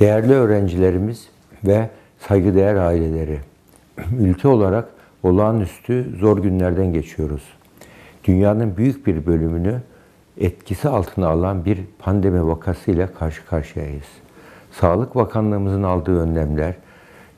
Değerli öğrencilerimiz ve saygıdeğer aileleri, ülke olarak olağanüstü zor günlerden geçiyoruz. Dünyanın büyük bir bölümünü etkisi altına alan bir pandemi vakasıyla karşı karşıyayız. Sağlık Bakanlığımızın aldığı önlemler,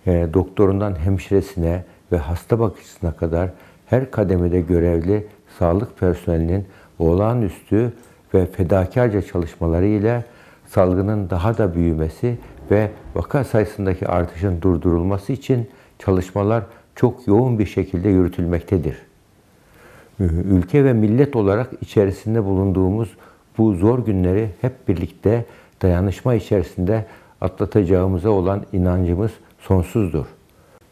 e, doktorundan hemşiresine ve hasta bakıcısına kadar her kademede görevli sağlık personelinin olağanüstü ve fedakarca çalışmaları ile salgının daha da büyümesi ve vaka sayısındaki artışın durdurulması için çalışmalar çok yoğun bir şekilde yürütülmektedir. Ülke ve millet olarak içerisinde bulunduğumuz bu zor günleri hep birlikte dayanışma içerisinde atlatacağımıza olan inancımız sonsuzdur.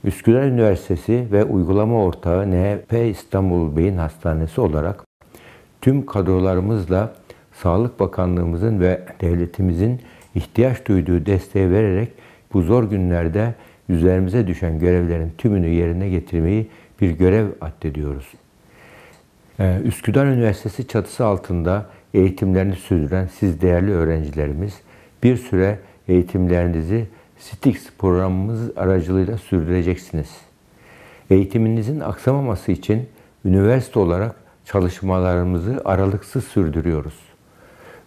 Üsküdar Üniversitesi ve uygulama ortağı NHP İstanbul Beyin Hastanesi olarak tüm kadrolarımızla Sağlık Bakanlığımızın ve devletimizin ihtiyaç duyduğu desteği vererek bu zor günlerde üzerimize düşen görevlerin tümünü yerine getirmeyi bir görev addediyoruz. Ee, Üsküdar Üniversitesi çatısı altında eğitimlerini sürdüren siz değerli öğrencilerimiz bir süre eğitimlerinizi STIX programımız aracılığıyla sürdüreceksiniz. Eğitiminizin aksamaması için üniversite olarak çalışmalarımızı aralıksız sürdürüyoruz.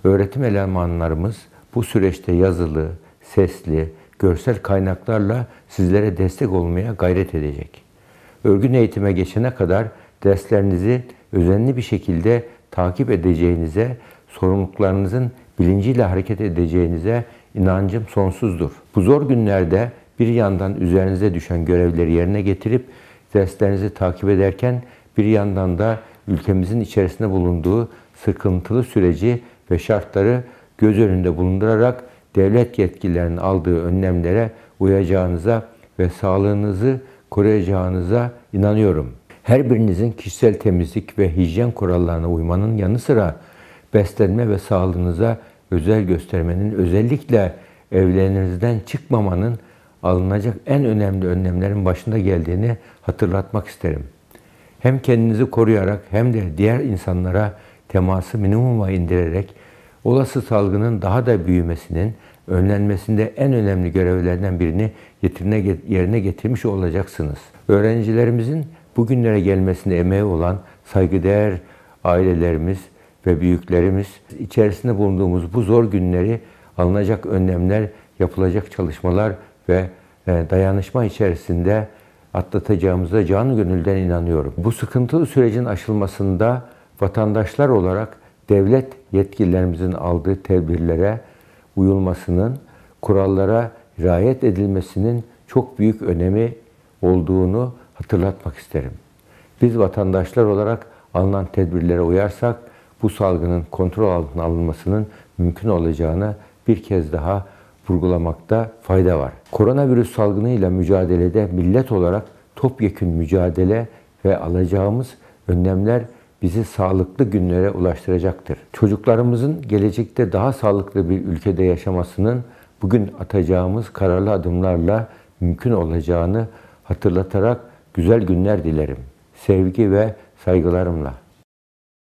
Öğretim elemanlarımız bu süreçte yazılı, sesli, görsel kaynaklarla sizlere destek olmaya gayret edecek. Örgün eğitime geçene kadar derslerinizi özenli bir şekilde takip edeceğinize, sorumluluklarınızın bilinciyle hareket edeceğinize inancım sonsuzdur. Bu zor günlerde bir yandan üzerinize düşen görevleri yerine getirip derslerinizi takip ederken bir yandan da ülkemizin içerisinde bulunduğu sıkıntılı süreci ve şartları göz önünde bulundurarak devlet yetkililerinin aldığı önlemlere uyacağınıza ve sağlığınızı koruyacağınıza inanıyorum. Her birinizin kişisel temizlik ve hijyen kurallarına uymanın yanı sıra beslenme ve sağlığınıza özel göstermenin, özellikle evlerinizden çıkmamanın alınacak en önemli önlemlerin başında geldiğini hatırlatmak isterim. Hem kendinizi koruyarak hem de diğer insanlara teması minimuma indirerek olası salgının daha da büyümesinin önlenmesinde en önemli görevlerden birini getirine, yerine getirmiş olacaksınız. Öğrencilerimizin bugünlere gelmesinde emeği olan saygıdeğer ailelerimiz ve büyüklerimiz içerisinde bulunduğumuz bu zor günleri alınacak önlemler, yapılacak çalışmalar ve e, dayanışma içerisinde atlatacağımıza canı gönülden inanıyorum. Bu sıkıntılı sürecin aşılmasında vatandaşlar olarak devlet yetkililerimizin aldığı tedbirlere uyulmasının, kurallara riayet edilmesinin çok büyük önemi olduğunu hatırlatmak isterim. Biz vatandaşlar olarak alınan tedbirlere uyarsak bu salgının kontrol altına alınmasının mümkün olacağını bir kez daha vurgulamakta fayda var. Koronavirüs salgınıyla mücadelede millet olarak topyekün mücadele ve alacağımız önlemler bizi sağlıklı günlere ulaştıracaktır. Çocuklarımızın gelecekte daha sağlıklı bir ülkede yaşamasının bugün atacağımız kararlı adımlarla mümkün olacağını hatırlatarak güzel günler dilerim. Sevgi ve saygılarımla.